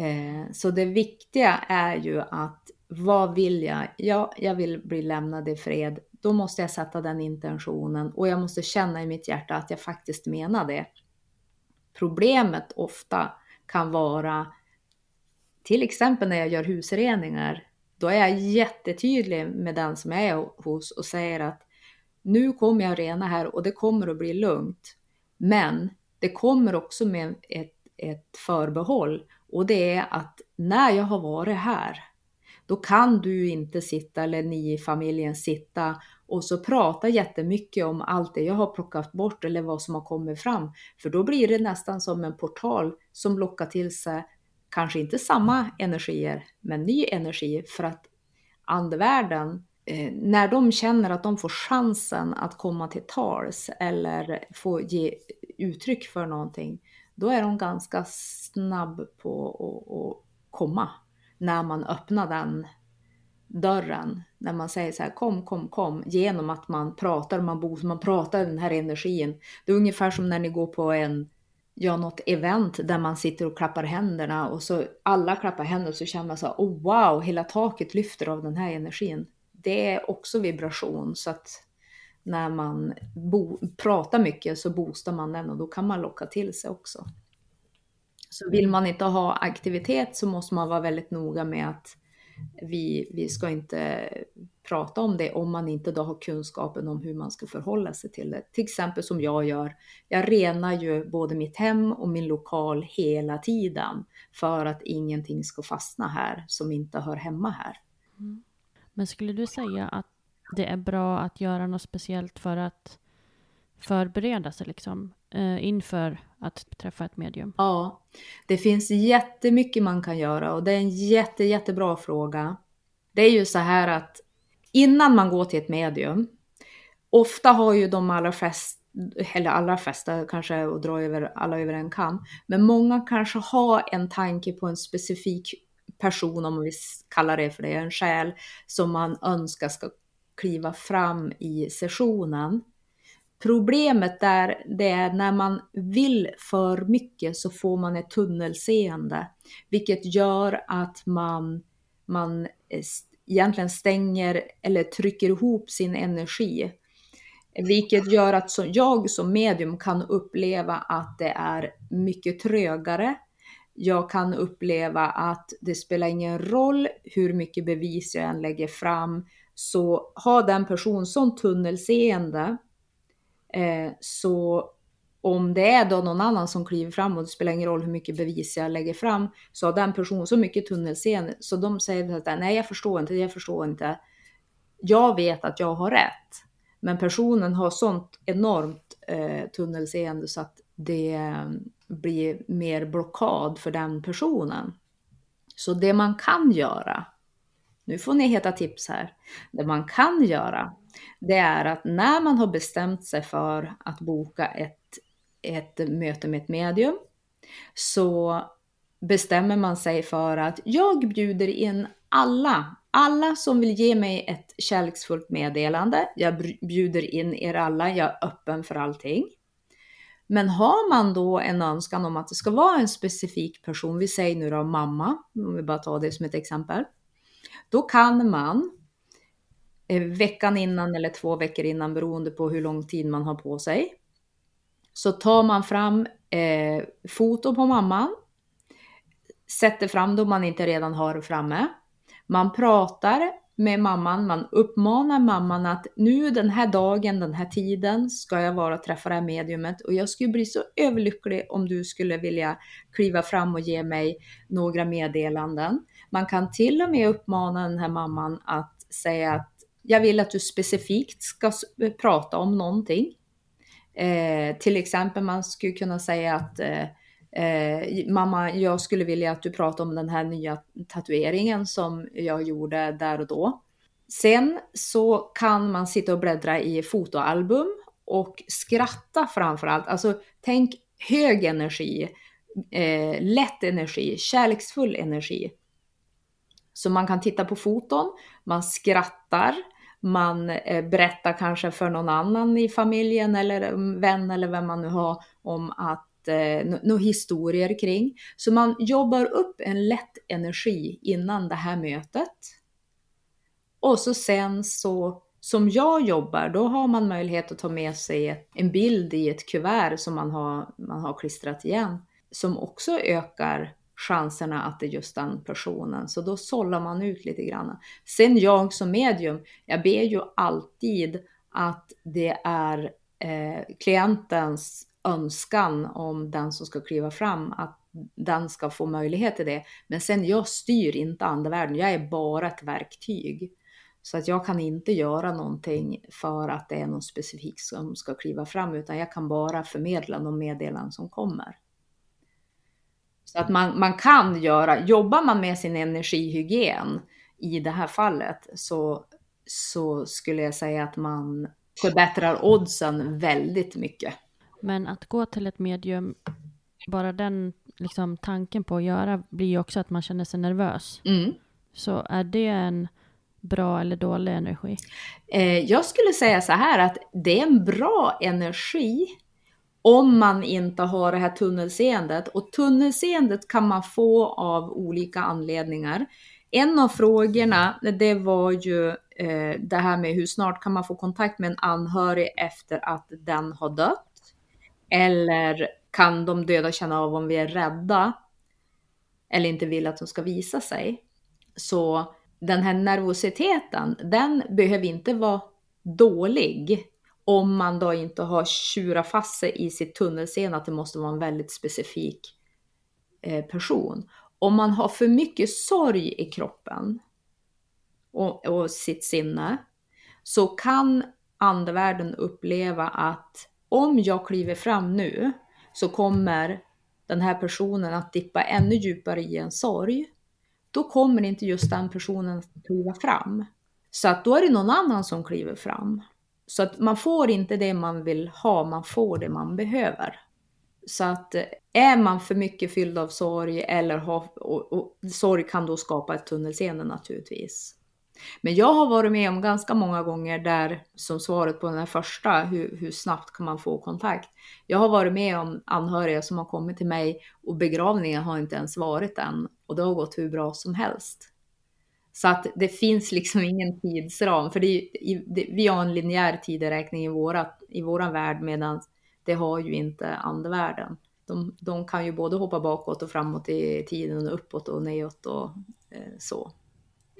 [SPEAKER 4] Eh, så det viktiga är ju att vad vill jag? Ja, jag vill bli lämnad i fred. Då måste jag sätta den intentionen och jag måste känna i mitt hjärta att jag faktiskt menar det. Problemet ofta kan vara till exempel när jag gör husreningar. Då är jag jättetydlig med den som jag är hos och säger att nu kommer jag rena här och det kommer att bli lugnt. Men det kommer också med ett, ett förbehåll och det är att när jag har varit här, då kan du inte sitta eller ni i familjen sitta och så prata jättemycket om allt det jag har plockat bort eller vad som har kommit fram. För då blir det nästan som en portal som lockar till sig kanske inte samma energier, men ny energi för att andevärlden, eh, när de känner att de får chansen att komma till tals eller få ge uttryck för någonting, då är de ganska snabb på att komma när man öppnar den dörren. När man säger så här kom, kom, kom genom att man pratar, man, bor, man pratar den här energin. Det är ungefär som när ni går på en, ja, något event där man sitter och klappar händerna och så alla klappar händerna och så känner man så här, oh wow, hela taket lyfter av den här energin. Det är också vibration så att när man bo, pratar mycket så boostar man den och då kan man locka till sig också. Så vill man inte ha aktivitet så måste man vara väldigt noga med att vi, vi ska inte prata om det om man inte då har kunskapen om hur man ska förhålla sig till det. Till exempel som jag gör. Jag renar ju både mitt hem och min lokal hela tiden för att ingenting ska fastna här som inte hör hemma här.
[SPEAKER 3] Mm. Men skulle du säga att det är bra att göra något speciellt för att förbereda sig liksom, eh, inför att träffa ett medium?
[SPEAKER 4] Ja, det finns jättemycket man kan göra och det är en jätte, jättebra fråga. Det är ju så här att innan man går till ett medium, ofta har ju de allra flesta eller allra flesta kanske och dra över alla över en kam, men många kanske har en tanke på en specifik person, om vi kallar det för det, en själ som man önskar ska kliva fram i sessionen. Problemet där det är när man vill för mycket så får man ett tunnelseende, vilket gör att man, man eh, egentligen stänger eller trycker ihop sin energi. Vilket gör att jag som medium kan uppleva att det är mycket trögare. Jag kan uppleva att det spelar ingen roll hur mycket bevis jag än lägger fram, så har den person sån tunnelseende Eh, så om det är då någon annan som kliver fram och det spelar ingen roll hur mycket bevis jag lägger fram, så har den personen så mycket tunnelseende så de säger att nej, jag förstår inte, jag förstår inte. Jag vet att jag har rätt, men personen har sånt enormt eh, tunnelseende så att det mm, blir mer blockad för den personen. Så det man kan göra, nu får ni heta tips här, det man kan göra det är att när man har bestämt sig för att boka ett, ett möte med ett medium så bestämmer man sig för att jag bjuder in alla, alla som vill ge mig ett kärleksfullt meddelande. Jag bjuder in er alla, jag är öppen för allting. Men har man då en önskan om att det ska vara en specifik person, vi säger nu då mamma, om vi bara tar det som ett exempel. Då kan man eh, veckan innan eller två veckor innan beroende på hur lång tid man har på sig. Så tar man fram eh, foto på mamman, sätter fram då man inte redan har det framme. Man pratar med mamman, man uppmanar mamman att nu den här dagen, den här tiden ska jag vara och träffa det här mediumet och jag skulle bli så överlycklig om du skulle vilja kliva fram och ge mig några meddelanden. Man kan till och med uppmana den här mamman att säga att jag vill att du specifikt ska prata om någonting. Eh, till exempel man skulle kunna säga att eh, eh, mamma, jag skulle vilja att du pratar om den här nya tatueringen som jag gjorde där och då. Sen så kan man sitta och bläddra i fotoalbum och skratta framför allt. Alltså tänk hög energi, eh, lätt energi, kärleksfull energi. Så man kan titta på foton, man skrattar, man eh, berättar kanske för någon annan i familjen eller mm, vän eller vem man nu har om att eh, några historier kring. Så man jobbar upp en lätt energi innan det här mötet. Och så sen så, som jag jobbar, då har man möjlighet att ta med sig en bild i ett kuvert som man har, man har klistrat igen, som också ökar chanserna att det är just den personen. Så då sållar man ut lite grann. Sen jag som medium, jag ber ju alltid att det är eh, klientens önskan om den som ska kliva fram, att den ska få möjlighet till det. Men sen jag styr inte andevärlden, jag är bara ett verktyg. Så att jag kan inte göra någonting för att det är någon specifik som ska kliva fram, utan jag kan bara förmedla de meddelanden som kommer. Så att man, man kan göra, jobbar man med sin energihygien i det här fallet så, så skulle jag säga att man förbättrar oddsen väldigt mycket.
[SPEAKER 3] Men att gå till ett medium, bara den liksom, tanken på att göra blir ju också att man känner sig nervös.
[SPEAKER 4] Mm.
[SPEAKER 3] Så är det en bra eller dålig energi?
[SPEAKER 4] Eh, jag skulle säga så här att det är en bra energi om man inte har det här tunnelseendet. Och tunnelseendet kan man få av olika anledningar. En av frågorna, det var ju eh, det här med hur snart kan man få kontakt med en anhörig efter att den har dött? Eller kan de döda känna av om vi är rädda eller inte vill att de ska visa sig? Så den här nervositeten, den behöver inte vara dålig om man då inte har tjurat fast sig i sitt tunnelseende att det måste vara en väldigt specifik eh, person. Om man har för mycket sorg i kroppen och, och sitt sinne så kan andevärlden uppleva att om jag kliver fram nu så kommer den här personen att dippa ännu djupare i en sorg. Då kommer inte just den personen att kliva fram. Så att då är det någon annan som kliver fram. Så att man får inte det man vill ha, man får det man behöver. Så att eh, är man för mycket fylld av sorg eller har, och, och, sorg kan då skapa ett tunnelseende naturligtvis. Men jag har varit med om ganska många gånger där, som svaret på den här första, hur, hur snabbt kan man få kontakt? Jag har varit med om anhöriga som har kommit till mig och begravningen har inte ens varit än och det har gått hur bra som helst. Så att det finns liksom ingen tidsram, för det är, det, vi har en linjär tideräkning i, vårat, i våran värld medan det har ju inte andevärlden. De, de kan ju både hoppa bakåt och framåt i tiden och uppåt och nedåt och eh, så.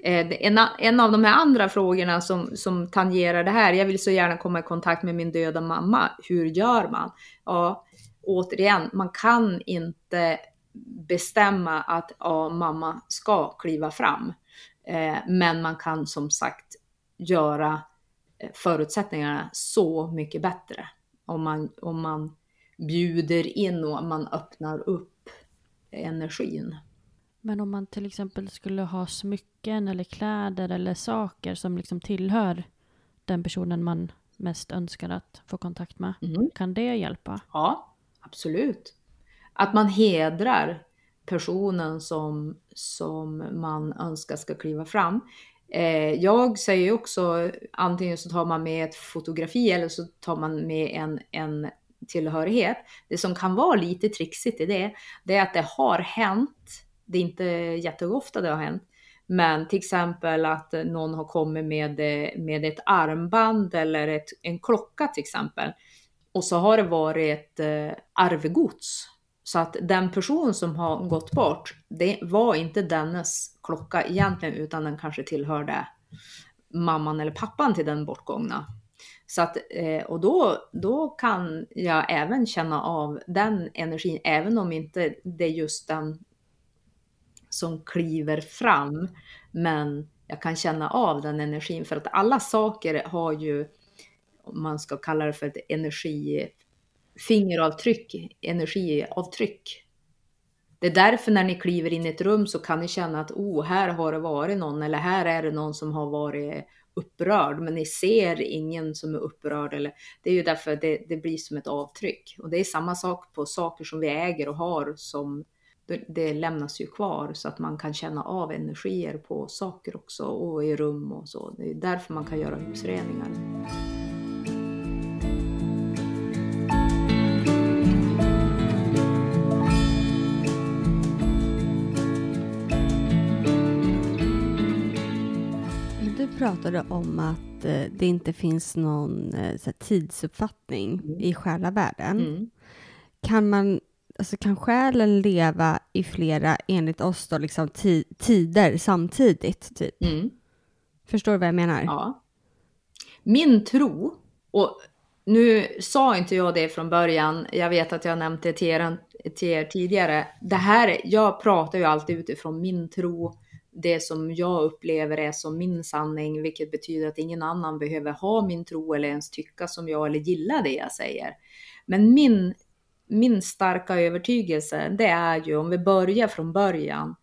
[SPEAKER 4] Eh, en, en av de här andra frågorna som, som tangerar det här, jag vill så gärna komma i kontakt med min döda mamma, hur gör man? Ja, återigen, man kan inte bestämma att ja, mamma ska kliva fram. Eh, men man kan som sagt göra eh, förutsättningarna så mycket bättre om man, om man bjuder in och man öppnar upp energin.
[SPEAKER 3] Men om man till exempel skulle ha smycken eller kläder eller saker som liksom tillhör den personen man mest önskar att få kontakt med. Mm. Kan det hjälpa?
[SPEAKER 4] Ja, absolut. Att man hedrar personen som, som man önskar ska kliva fram. Eh, jag säger också antingen så tar man med ett fotografi eller så tar man med en, en tillhörighet. Det som kan vara lite trixigt i det, det är att det har hänt. Det är inte jätteofta det har hänt. Men till exempel att någon har kommit med, med ett armband eller ett, en klocka till exempel. Och så har det varit eh, arvegods så att den person som har gått bort, det var inte dennes klocka egentligen, utan den kanske tillhörde mamman eller pappan till den bortgångna. Så att, eh, och då, då kan jag även känna av den energin, även om inte det är just den som kliver fram. Men jag kan känna av den energin, för att alla saker har ju, om man ska kalla det för ett energi fingeravtryck, energiavtryck. Det är därför när ni kliver in i ett rum så kan ni känna att oh, här har det varit någon eller här är det någon som har varit upprörd, men ni ser ingen som är upprörd. Eller, det är ju därför det, det blir som ett avtryck. Och det är samma sak på saker som vi äger och har som det, det lämnas ju kvar så att man kan känna av energier på saker också och i rum och så. Det är därför man kan göra husreningar.
[SPEAKER 2] Pratade om att eh, det inte finns någon eh, här, tidsuppfattning
[SPEAKER 4] Mm.
[SPEAKER 2] i själavärlden.
[SPEAKER 4] Mm.
[SPEAKER 2] Kan man, alltså kan själen leva i flera, enligt oss då, liksom ti- tider samtidigt? Typ?
[SPEAKER 4] Mm.
[SPEAKER 2] Förstår du vad jag menar?
[SPEAKER 4] Ja. Min tro, och nu sa inte jag det från början, jag vet att jag nämnt det till er, till er tidigare. Det här, jag pratar ju alltid utifrån min tro, det som jag upplever är som min sanning, vilket betyder att ingen annan behöver ha min tro eller ens tycka som jag eller gilla det jag säger. Men min, min starka övertygelse, det är ju om vi börjar från början,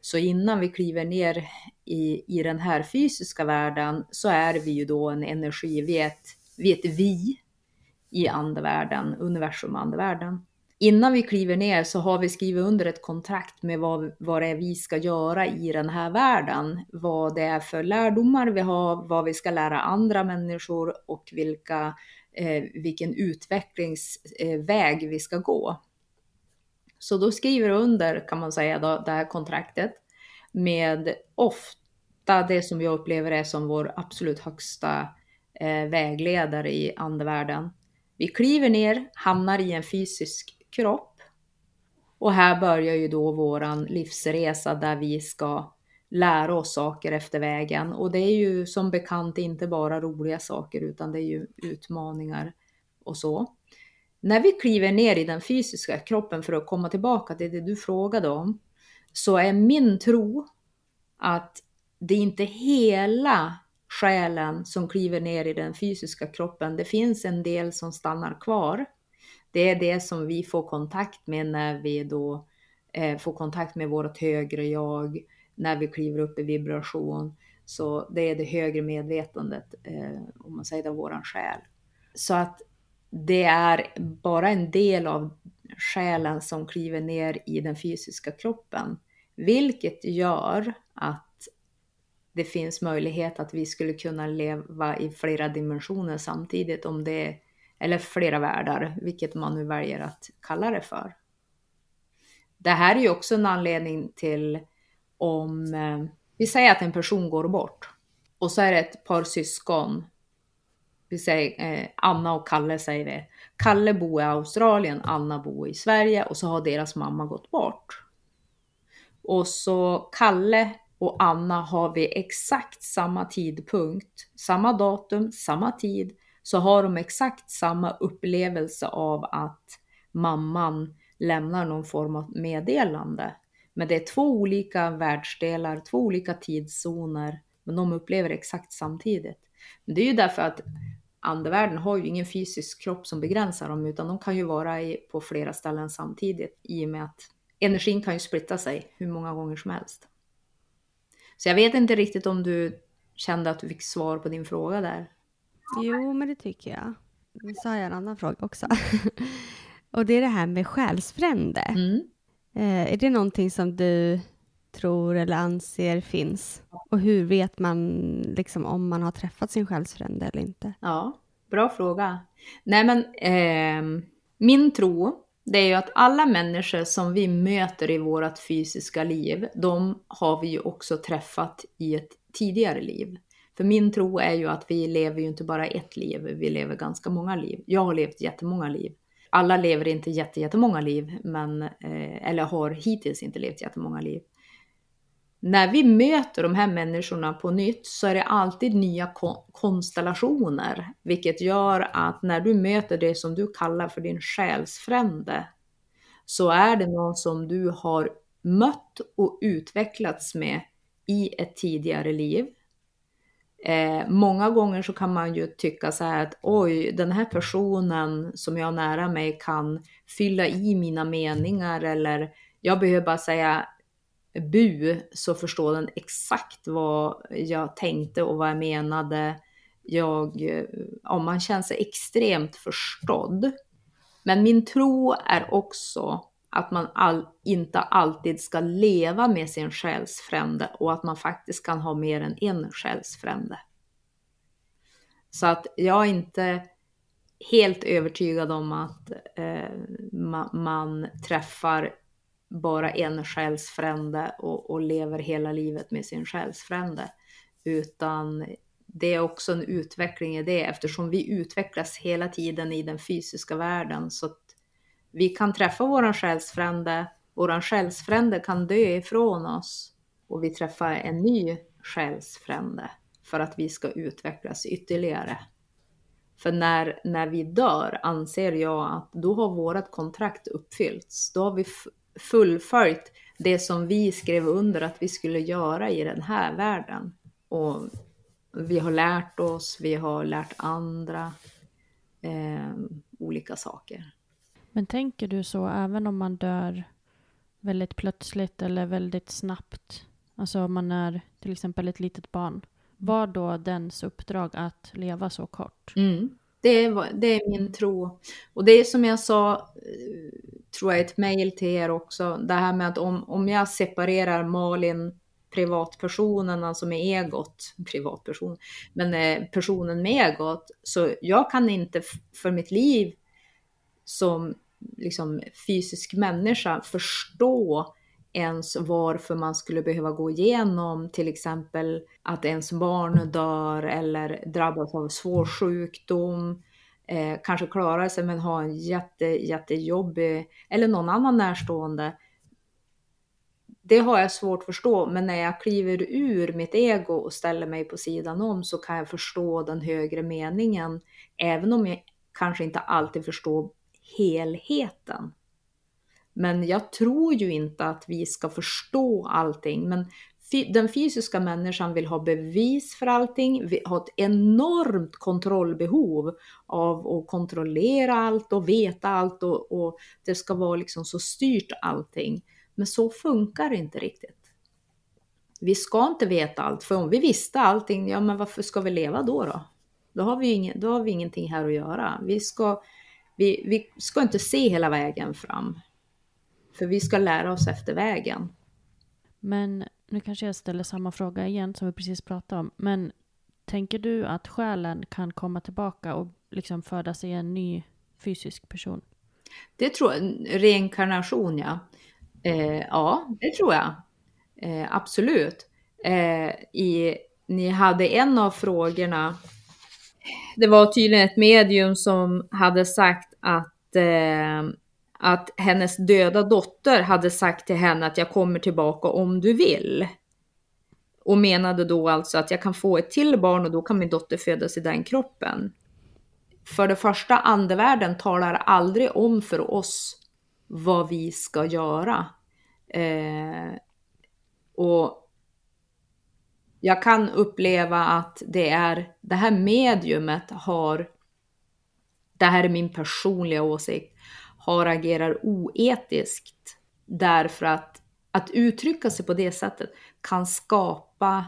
[SPEAKER 4] så innan vi kliver ner i, i den här fysiska världen så är vi ju då en energi, vi är ett, vi, är ett vi i andevärlden, universum andevärlden. Innan vi kliver ner så har vi skrivit under ett kontrakt med vad, vad det är vi ska göra i den här världen. Vad det är för lärdomar vi har, vad vi ska lära andra människor och vilka, eh, vilken utvecklingsväg vi ska gå. Så då skriver du under, kan man säga, då, det här kontraktet med ofta det som jag upplever är som vår absolut högsta eh, vägledare i andevärlden. Vi kliver ner, hamnar i en fysisk kropp och här börjar ju då våran livsresa där vi ska lära oss saker efter vägen och det är ju som bekant inte bara roliga saker utan det är ju utmaningar och så. När vi kliver ner i den fysiska kroppen för att komma tillbaka till det du frågade om så är min tro att det är inte hela själen som kliver ner i den fysiska kroppen. Det finns en del som stannar kvar. Det är det som vi får kontakt med när vi då eh, får kontakt med vårt högre jag, när vi kliver upp i vibration. Så det är det högre medvetandet, eh, om man säger det, våran själ. Så att det är bara en del av själen som kliver ner i den fysiska kroppen. Vilket gör att det finns möjlighet att vi skulle kunna leva i flera dimensioner samtidigt, om det, eller flera världar, vilket man nu väljer att kalla det för. Det här är ju också en anledning till om eh, vi säger att en person går bort och så är det ett par syskon. Vi säger eh, Anna och Kalle säger vi. Kalle bor i Australien, Anna bor i Sverige och så har deras mamma gått bort. Och så Kalle och Anna har vid exakt samma tidpunkt, samma datum, samma tid, så har de exakt samma upplevelse av att mamman lämnar någon form av meddelande. Men det är två olika världsdelar, två olika tidszoner, men de upplever exakt samtidigt. Men det är ju därför att andevärlden har ju ingen fysisk kropp som begränsar dem, utan de kan ju vara i, på flera ställen samtidigt i och med att energin kan ju splitta sig hur många gånger som helst. Så jag vet inte riktigt om du kände att du fick svar på din fråga där.
[SPEAKER 2] Jo, men det tycker jag. Så har jag en annan fråga också. (laughs) och det är det här med själsfrände.
[SPEAKER 4] Mm.
[SPEAKER 2] Eh, är det någonting som du tror eller anser finns? Och hur vet man liksom om man har träffat sin själsfrände eller inte?
[SPEAKER 4] Ja, bra fråga. Nej men, eh, min tro, det är ju att alla människor som vi möter i vårt fysiska liv, de har vi ju också träffat i ett tidigare liv. För min tro är ju att vi lever ju inte bara ett liv, vi lever ganska många liv. Jag har levt jättemånga liv. Alla lever inte jätte, jättemånga liv, men, eh, eller har hittills inte levt jättemånga liv. När vi möter de här människorna på nytt så är det alltid nya kon konstellationer, vilket gör att när du möter det som du kallar för din själsfrände, så är det någon som du har mött och utvecklats med i ett tidigare liv. Eh, många gånger så kan man ju tycka så här att oj, den här personen som jag har nära mig kan fylla i mina meningar eller jag behöver bara säga bu så förstår den exakt vad jag tänkte och vad jag menade. Jag, eh, ja, man känner sig extremt förstådd. Men min tro är också att man all, inte alltid ska leva med sin själsfrände och att man faktiskt kan ha mer än en själsfrände. Så att jag är inte helt övertygad om att eh, man, man träffar bara en själsfrände och, och lever hela livet med sin själsfrände. Utan det är också en utveckling i det eftersom vi utvecklas hela tiden i den fysiska världen. Så vi kan träffa våran själsfrände, våran själsfrände kan dö ifrån oss och vi träffar en ny själsfrände för att vi ska utvecklas ytterligare. För när, när vi dör anser jag att då har vårt kontrakt uppfyllts. Då har vi fullföljt det som vi skrev under att vi skulle göra i den här världen. Och vi har lärt oss, vi har lärt andra eh, olika saker.
[SPEAKER 3] Men tänker du så även om man dör väldigt plötsligt eller väldigt snabbt? Alltså om man är till exempel ett litet barn. Var då dens uppdrag att leva så kort?
[SPEAKER 4] Mm. Det, är, det är min tro. Och det är som jag sa, eh, tror jag, ett mejl till er också. Det här med att om, om jag separerar Malin, privatpersonen, alltså med egot, privatperson, men eh, personen med egot, så jag kan inte för mitt liv som liksom, fysisk människa förstå ens varför man skulle behöva gå igenom till exempel att ens barn dör eller drabbas av svår sjukdom, eh, kanske klarar sig men har en jätte, jättejobbig, eller någon annan närstående. Det har jag svårt att förstå, men när jag kliver ur mitt ego och ställer mig på sidan om så kan jag förstå den högre meningen, även om jag kanske inte alltid förstår helheten. Men jag tror ju inte att vi ska förstå allting. Men den fysiska människan vill ha bevis för allting, vi har ett enormt kontrollbehov av att kontrollera allt och veta allt och, och det ska vara liksom så styrt allting. Men så funkar det inte riktigt. Vi ska inte veta allt, för om vi visste allting, ja men varför ska vi leva då? Då, då, har, vi ingen, då har vi ingenting här att göra. Vi ska, vi, vi ska inte se hela vägen fram. För vi ska lära oss efter vägen.
[SPEAKER 3] Men nu kanske jag ställer samma fråga igen som vi precis pratade om. Men tänker du att själen kan komma tillbaka och liksom födas i en ny fysisk person?
[SPEAKER 4] Det tror jag. Reinkarnation, ja. Eh, ja, det tror jag. Eh, absolut. Eh, i, ni hade en av frågorna. Det var tydligen ett medium som hade sagt att eh, att hennes döda dotter hade sagt till henne att jag kommer tillbaka om du vill. Och menade då alltså att jag kan få ett till barn och då kan min dotter födas i den kroppen. För det första, andevärlden talar aldrig om för oss vad vi ska göra. Eh, och jag kan uppleva att det är det här mediumet har, det här är min personliga åsikt, har agerar oetiskt därför att att uttrycka sig på det sättet kan skapa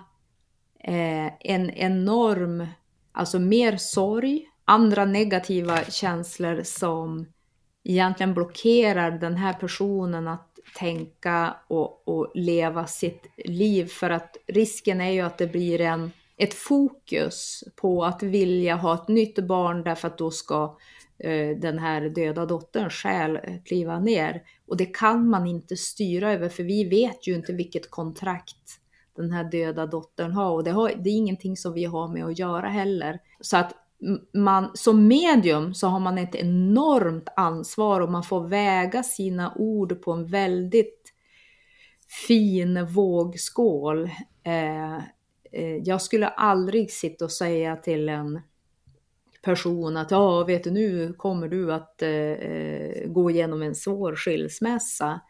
[SPEAKER 4] eh, en enorm, alltså mer sorg, andra negativa känslor som egentligen blockerar den här personen att tänka och, och leva sitt liv. För att risken är ju att det blir en, ett fokus på att vilja ha ett nytt barn därför att då ska eh, den här döda dotterns själ kliva ner. Och det kan man inte styra över för vi vet ju inte vilket kontrakt den här döda dottern har och det, har, det är ingenting som vi har med att göra heller. Så att man, som medium så har man ett enormt ansvar och man får väga sina ord på en väldigt fin vågskål. Eh, eh, jag skulle aldrig sitta och säga till en person att ja, vet du nu kommer du att eh, eh gå igenom en svår skilsmässa.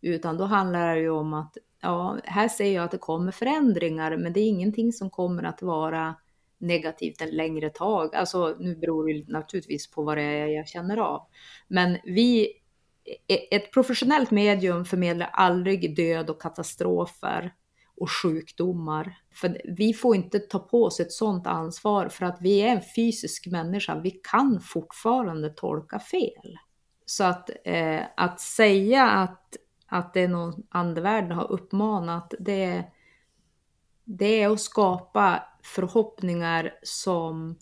[SPEAKER 4] Utan då handlar det ju om att ja, här ser jag att det kommer förändringar, men det är ingenting som kommer att vara negativt en längre tag. Alltså nu beror det naturligtvis på vad det är jag känner av. Men vi, e, ett professionellt medium förmedlar aldrig död och katastrofer och sjukdomar. För vi får inte ta på oss ett sådant ansvar för att vi är en fysisk människa. Vi kan fortfarande tolka fel. Så att, eh, att säga att, att det är någon andevärlden har uppmanat, det, det är att skapa förhoppningar som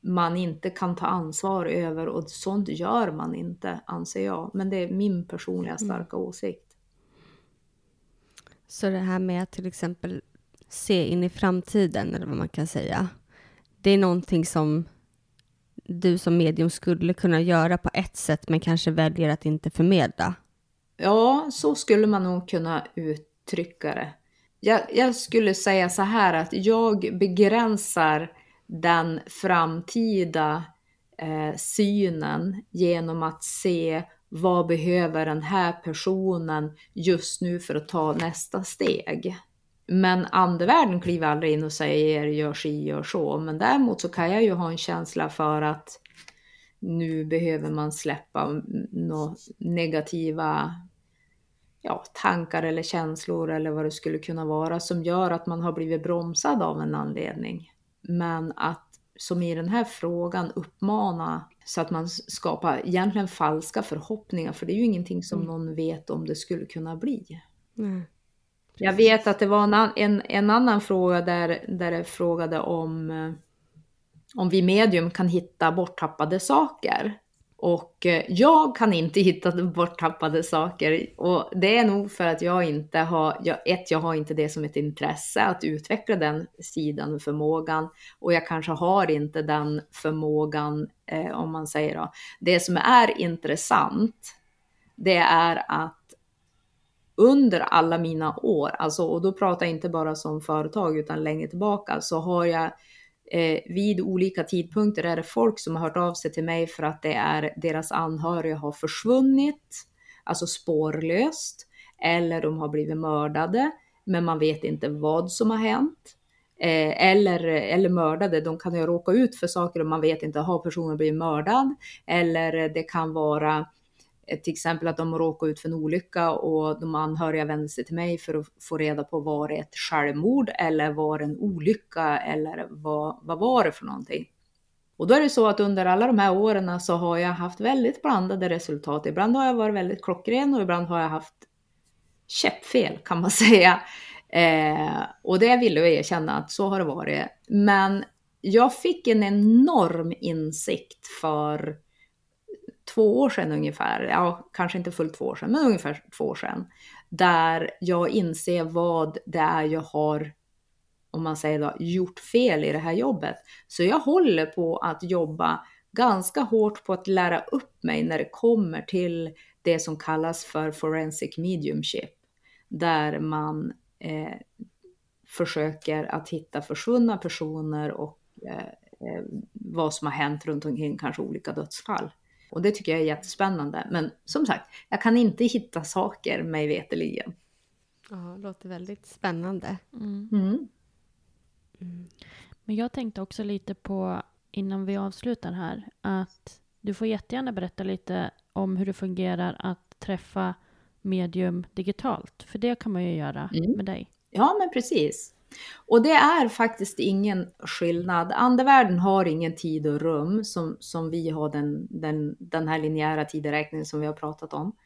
[SPEAKER 4] man inte kan ta ansvar över och sånt gör man inte, anser jag. Men det är min personliga mm. starka mm. åsikt.
[SPEAKER 2] Så det här med att till exempel se in i framtiden, eller vad man kan säga. Det är någonting som du som medium skulle kunna göra på ett sätt, men kanske väljer att inte förmedla.
[SPEAKER 4] Ja, så skulle man nog kunna uttrycka det. Jag, jag skulle säga så här att jag begränsar den framtida eh, synen genom att se vad behöver den här personen just nu för att ta nästa steg. Men andevärlden kliver aldrig in och säger gör si, gör så. Men däremot så kan jag ju ha en känsla för att nu behöver man släppa några negativa ja, tankar eller känslor eller vad det skulle kunna vara som gör att man har blivit bromsad av en anledning. Men att som i den här frågan uppmana så att man skapar egentligen falska förhoppningar, för det är ju ingenting som mm. någon vet om det skulle kunna bli. Mm. Jag vet att det var en, en, en, annan fråga där, där det frågade om eh, om vi medium kan hitta borttappade saker. Och eh, jag kan inte (laughs) hitta borttappade saker och det är nog för att jag inte har, jag, ett, jag har inte det som ett intresse att utveckla den sidan och förmågan och jag kanske har inte den förmågan, eh, om man säger då. Det som är intressant, det är att under alla mina år, alltså, och då pratar jag inte bara som företag utan längre tillbaka, så har jag eh, vid olika tidpunkter är det folk som har hört av sig till mig för att det är deras anhöriga har försvunnit, alltså spårlöst, eller de har blivit mördade, men man vet inte vad som har hänt. Eh, eller, eller mördade, de kan ju råka ut för saker och man vet inte, har personen blivit mördad? Eller det kan vara till exempel att de råkar ut för en olycka och de anhöriga vänder sig till mig för att få reda på var det ett självmord eller var det en olycka eller vad, vad var det för någonting. Och då är det så att under alla de här åren så har jag haft väldigt blandade resultat. Ibland har jag varit väldigt klockren och ibland har jag haft käppfel kan man (laughs) säga. Eh, och det vill jag erkänna att så har det varit. Men jag fick en enorm insikt för två år sedan ungefär, ja kanske inte fullt två år sedan, men ungefär två år sedan, där jag inser vad det är jag har, om man säger då, gjort fel i det här jobbet. Så jag håller på att jobba ganska hårt på att lära upp mig när det kommer till det som kallas för forensic mediumship, där man eh, försöker att hitta försvunna personer och eh, eh vad som har hänt runt omkring kanske olika dödsfall. Och det tycker jag är jättespännande. Men som sagt, jag kan inte hitta saker mig veteligen.
[SPEAKER 2] Ja, det låter väldigt spännande.
[SPEAKER 3] Mm. Mm. Mm. Men jag tänkte också lite på, innan vi avslutar här, att du får jättegärna berätta lite om hur det fungerar att träffa medium digitalt. För det kan man ju göra mm. med dig.
[SPEAKER 4] Ja, men precis. Och det är faktiskt ingen skillnad. Andevärlden har ingen tid och rum som, som vi har den, den, den här linjära tideräkningen som vi har pratat om.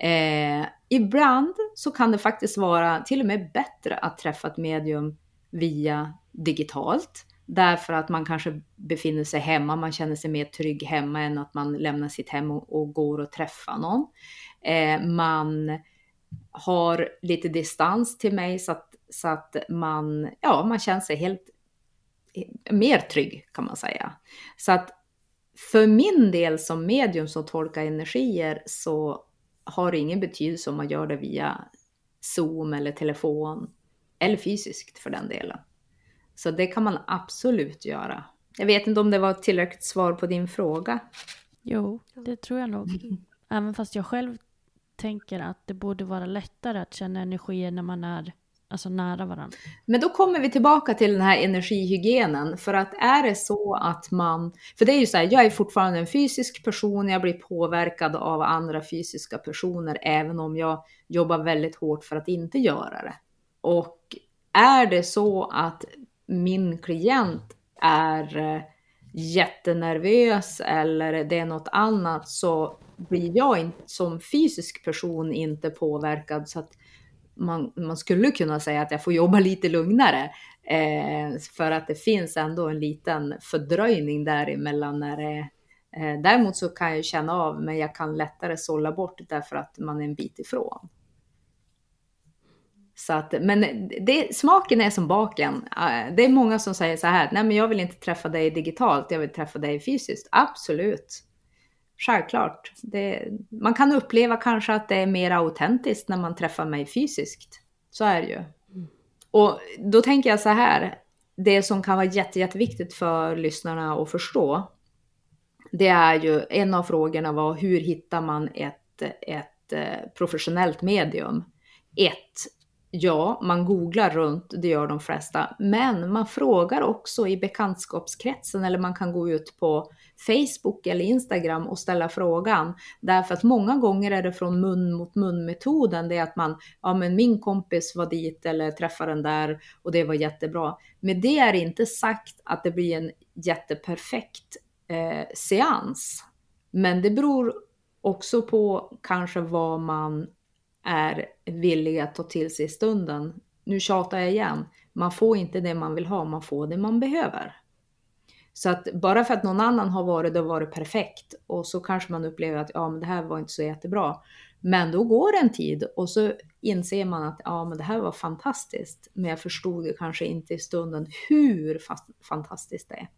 [SPEAKER 4] Eh, ibland så kan det faktiskt vara till och med bättre att träffa ett medium via digitalt. Därför att man kanske befinner sig hemma, man känner sig mer trygg hemma än att man lämnar sitt hem och, och går och träffar någon. Eh, man har lite distans till mig så att så att man, ja, man känner sig helt mer trygg kan man säga. Så att för min del som medium som tolkar energier så har det ingen betydelse om man gör det via Zoom eller telefon eller fysiskt för den delen. Så det kan man absolut göra. Jag vet inte om det var ett tillräckligt svar på din fråga.
[SPEAKER 3] Jo, det tror jag nog. Även fast jag själv tänker att det borde vara lättare att känna energier när man är alltså nära varandra.
[SPEAKER 4] Men då kommer vi tillbaka till den här energihygienen. För att är det så att man, för det är ju så här, jag är fortfarande en fysisk person, jag blir påverkad av andra fysiska personer, även om jag jobbar väldigt hårt för att inte göra det. Och är det så att min klient är eh, jättenervös eller det är något annat så blir jag som fysisk person inte påverkad. Så att man, man skulle kunna säga att jag får jobba lite lugnare. Eh, för att det finns ändå en liten fördröjning däremellan när det eh, Däremot så kan jag känna av, men jag kan lättare sålla bort därför att man är en bit ifrån. Så att, men det, smaken är som baken. Eh, det är många som säger så här, nej men jag vill inte träffa dig digitalt, jag vill träffa dig fysiskt. Absolut. Självklart. Det, man kan uppleva kanske att det är mer autentiskt när man träffar mig fysiskt. Så är det ju. Och då tänker jag så här, det som kan vara jätte, jätteviktigt för lyssnarna att förstå, det är ju, en av frågorna var hur hittar man ett, ett eh, professionellt medium? Ett, Ja, man googlar runt, det gör de flesta, men man frågar också i bekantskapskretsen eller man kan gå ut på Facebook eller Instagram och ställa frågan. Därför att många gånger är det från mun mot mun metoden, det är att man, ja men min kompis var dit eller träffade den där och det var jättebra. Men det är inte sagt att det blir en jätteperfekt eh, seans. Men det beror också på kanske vad man är villig att ta till sig i stunden. Nu tjatar jag igen. Man får inte det man vill ha, man får det man behöver. Så att bara för att någon annan har varit det och varit perfekt och så kanske man upplever att ja, men det här var inte så jättebra. Men då går en tid och så inser man att ja, men det här var fantastiskt. Men jag förstod ju kanske inte i stunden hur fantastiskt det är.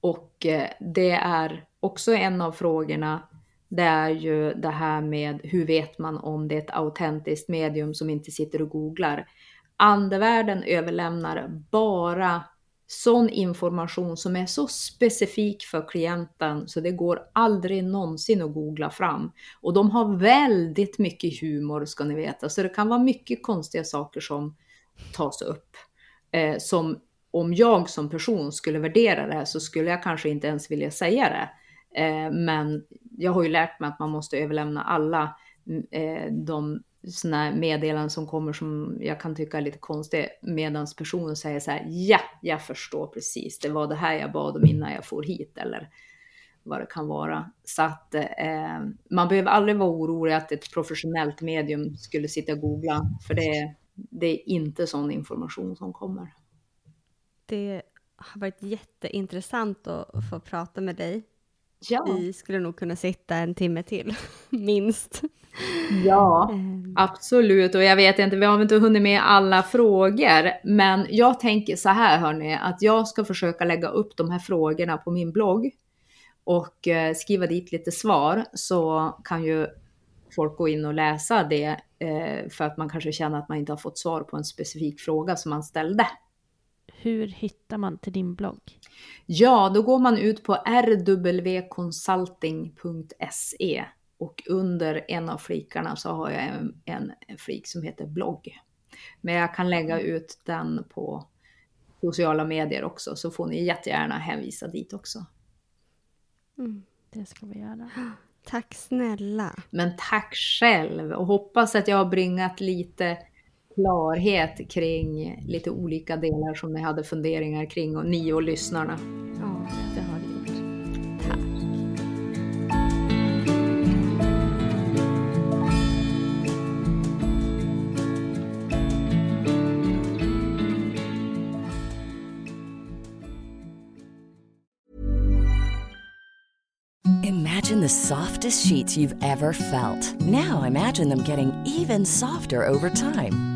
[SPEAKER 4] Och eh, det är också en av frågorna det är ju det här med hur vet man om det är ett autentiskt medium som inte sitter och googlar. Andevärlden överlämnar bara sån information som är så specifik för klienten så det går aldrig någonsin att googla fram. Och de har väldigt mycket humor ska ni veta, så det kan vara mycket konstiga saker som tas upp. Eh, som om jag som person skulle värdera det här så skulle jag kanske inte ens vilja säga det. Eh, men jag har ju lärt mig att man måste överlämna alla mm, eh, de sådana meddelanden som kommer som jag kan tycka är lite konstiga medan personen säger så här, ja, jag förstår precis, det var det här jag bad om innan jag får hit eller vad det kan vara. Så att eh, man behöver aldrig vara orolig att ett professionellt medium skulle sitta och googla, för det, det är inte sån information som kommer.
[SPEAKER 2] Det har varit jätteintressant att få prata med dig
[SPEAKER 4] Ja.
[SPEAKER 2] Vi skulle nog kunna sitta en timme till, (laughs) minst.
[SPEAKER 4] Ja, ehm. absolut. Och jag vet inte, vi har inte hunnit med alla frågor. Men jag tänker så här hörni, att jag ska försöka lägga upp de här frågorna på min blogg. Och eh, skriva dit lite svar så kan ju folk gå in och läsa det. Eh, för att man kanske känner att man inte har fått svar på en specifik fråga som man ställde.
[SPEAKER 3] Hur hittar man till din blogg?
[SPEAKER 4] Ja, då går man ut på rwconsulting.se och under en av flikarna så har jag en, en, en flik som heter blogg. Men jag kan lägga ut den på sociala medier också så får ni jättegärna hänvisa dit också.
[SPEAKER 3] Mm, det ska vi göra.
[SPEAKER 2] Tack snälla.
[SPEAKER 4] Men tack själv och hoppas att jag har bringat lite klarhet kring lite olika delar som ni hade funderingar kring och ni och lyssnarna.
[SPEAKER 2] Ja, det har det gjort. Tack.
[SPEAKER 5] Imagine the softest sheets you've ever felt. Now imagine them getting even softer over time.